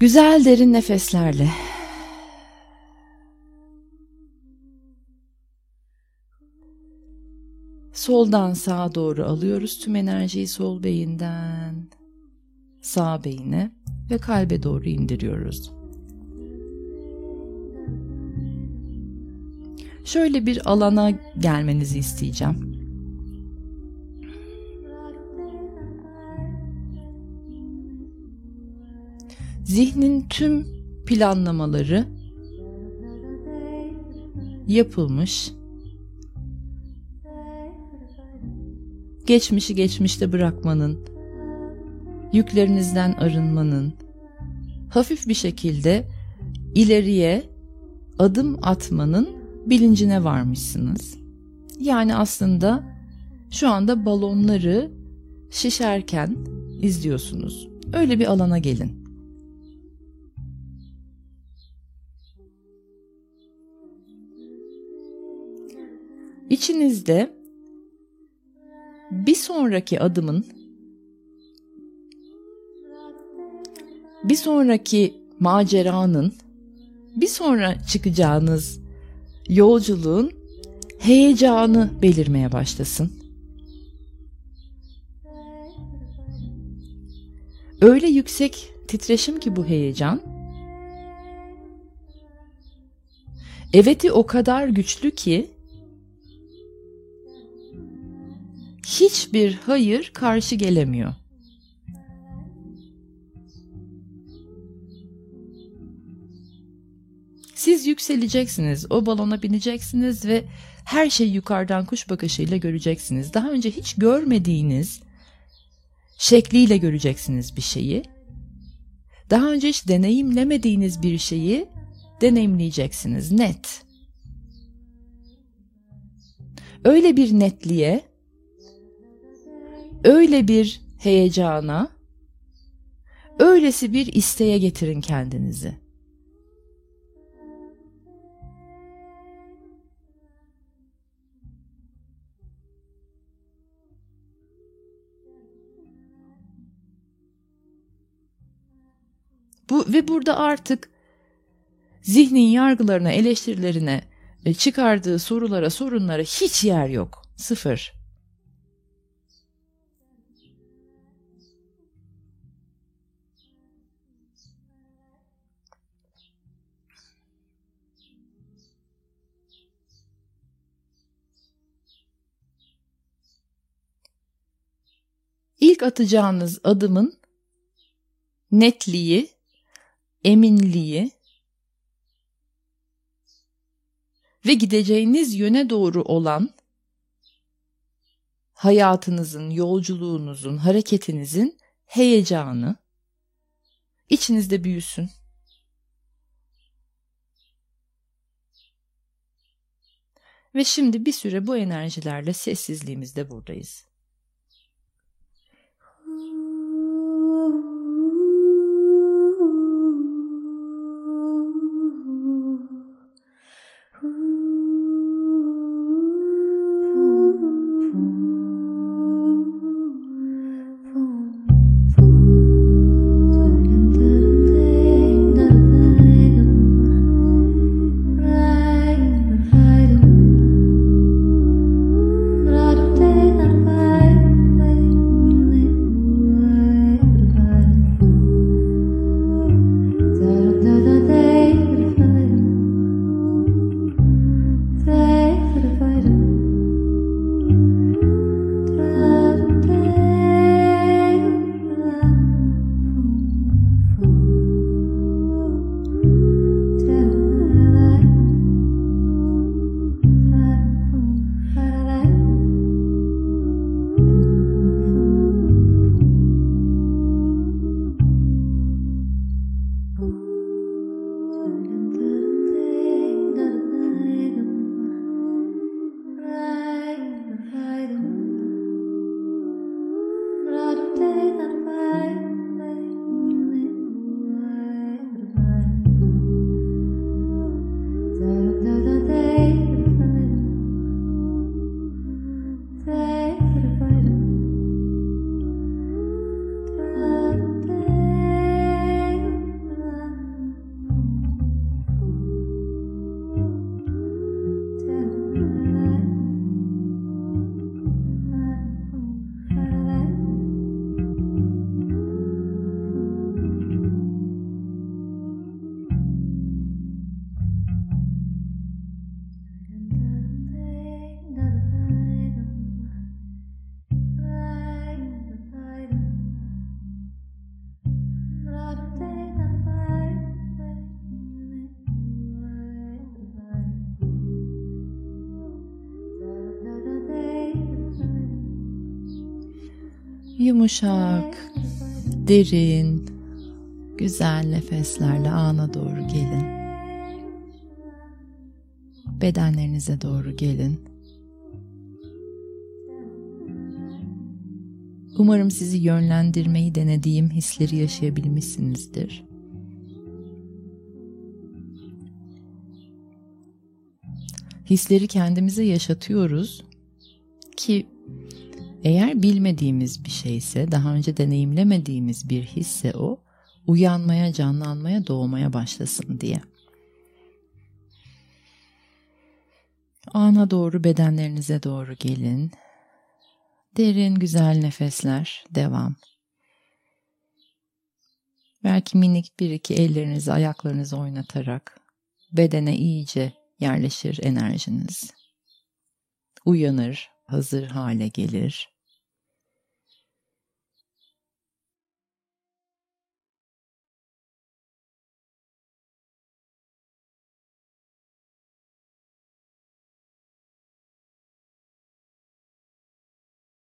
Güzel derin nefeslerle Soldan sağa doğru alıyoruz tüm enerjiyi sol beyinden sağ beyine ve kalbe doğru indiriyoruz. Şöyle bir alana gelmenizi isteyeceğim. Zihnin tüm planlamaları yapılmış. Geçmişi geçmişte bırakmanın, yüklerinizden arınmanın, hafif bir şekilde ileriye adım atmanın bilincine varmışsınız. Yani aslında şu anda balonları şişerken izliyorsunuz. Öyle bir alana gelin. İçinizde bir sonraki adımın bir sonraki maceranın bir sonra çıkacağınız yolculuğun heyecanı belirmeye başlasın. Öyle yüksek titreşim ki bu heyecan. Evet'i o kadar güçlü ki hiçbir hayır karşı gelemiyor. Siz yükseleceksiniz, o balona bineceksiniz ve her şeyi yukarıdan kuş bakışıyla göreceksiniz. Daha önce hiç görmediğiniz şekliyle göreceksiniz bir şeyi. Daha önce hiç deneyimlemediğiniz bir şeyi deneyimleyeceksiniz net. Öyle bir netliğe, öyle bir heyecana, öylesi bir isteğe getirin kendinizi. Bu ve burada artık zihnin yargılarına, eleştirilerine, e, çıkardığı sorulara, sorunlara hiç yer yok. Sıfır. İlk atacağınız adımın netliği eminliği ve gideceğiniz yöne doğru olan hayatınızın, yolculuğunuzun, hareketinizin heyecanı içinizde büyüsün. Ve şimdi bir süre bu enerjilerle sessizliğimizde buradayız. Yumuşak, derin, güzel nefeslerle ana doğru gelin. Bedenlerinize doğru gelin. Umarım sizi yönlendirmeyi denediğim hisleri yaşayabilmişsinizdir. Hisleri kendimize yaşatıyoruz ki eğer bilmediğimiz bir şeyse, daha önce deneyimlemediğimiz bir hisse o, uyanmaya, canlanmaya, doğmaya başlasın diye. Ana doğru bedenlerinize doğru gelin. Derin güzel nefesler devam. Belki minik bir iki ellerinizi ayaklarınızı oynatarak bedene iyice yerleşir enerjiniz. Uyanır, hazır hale gelir.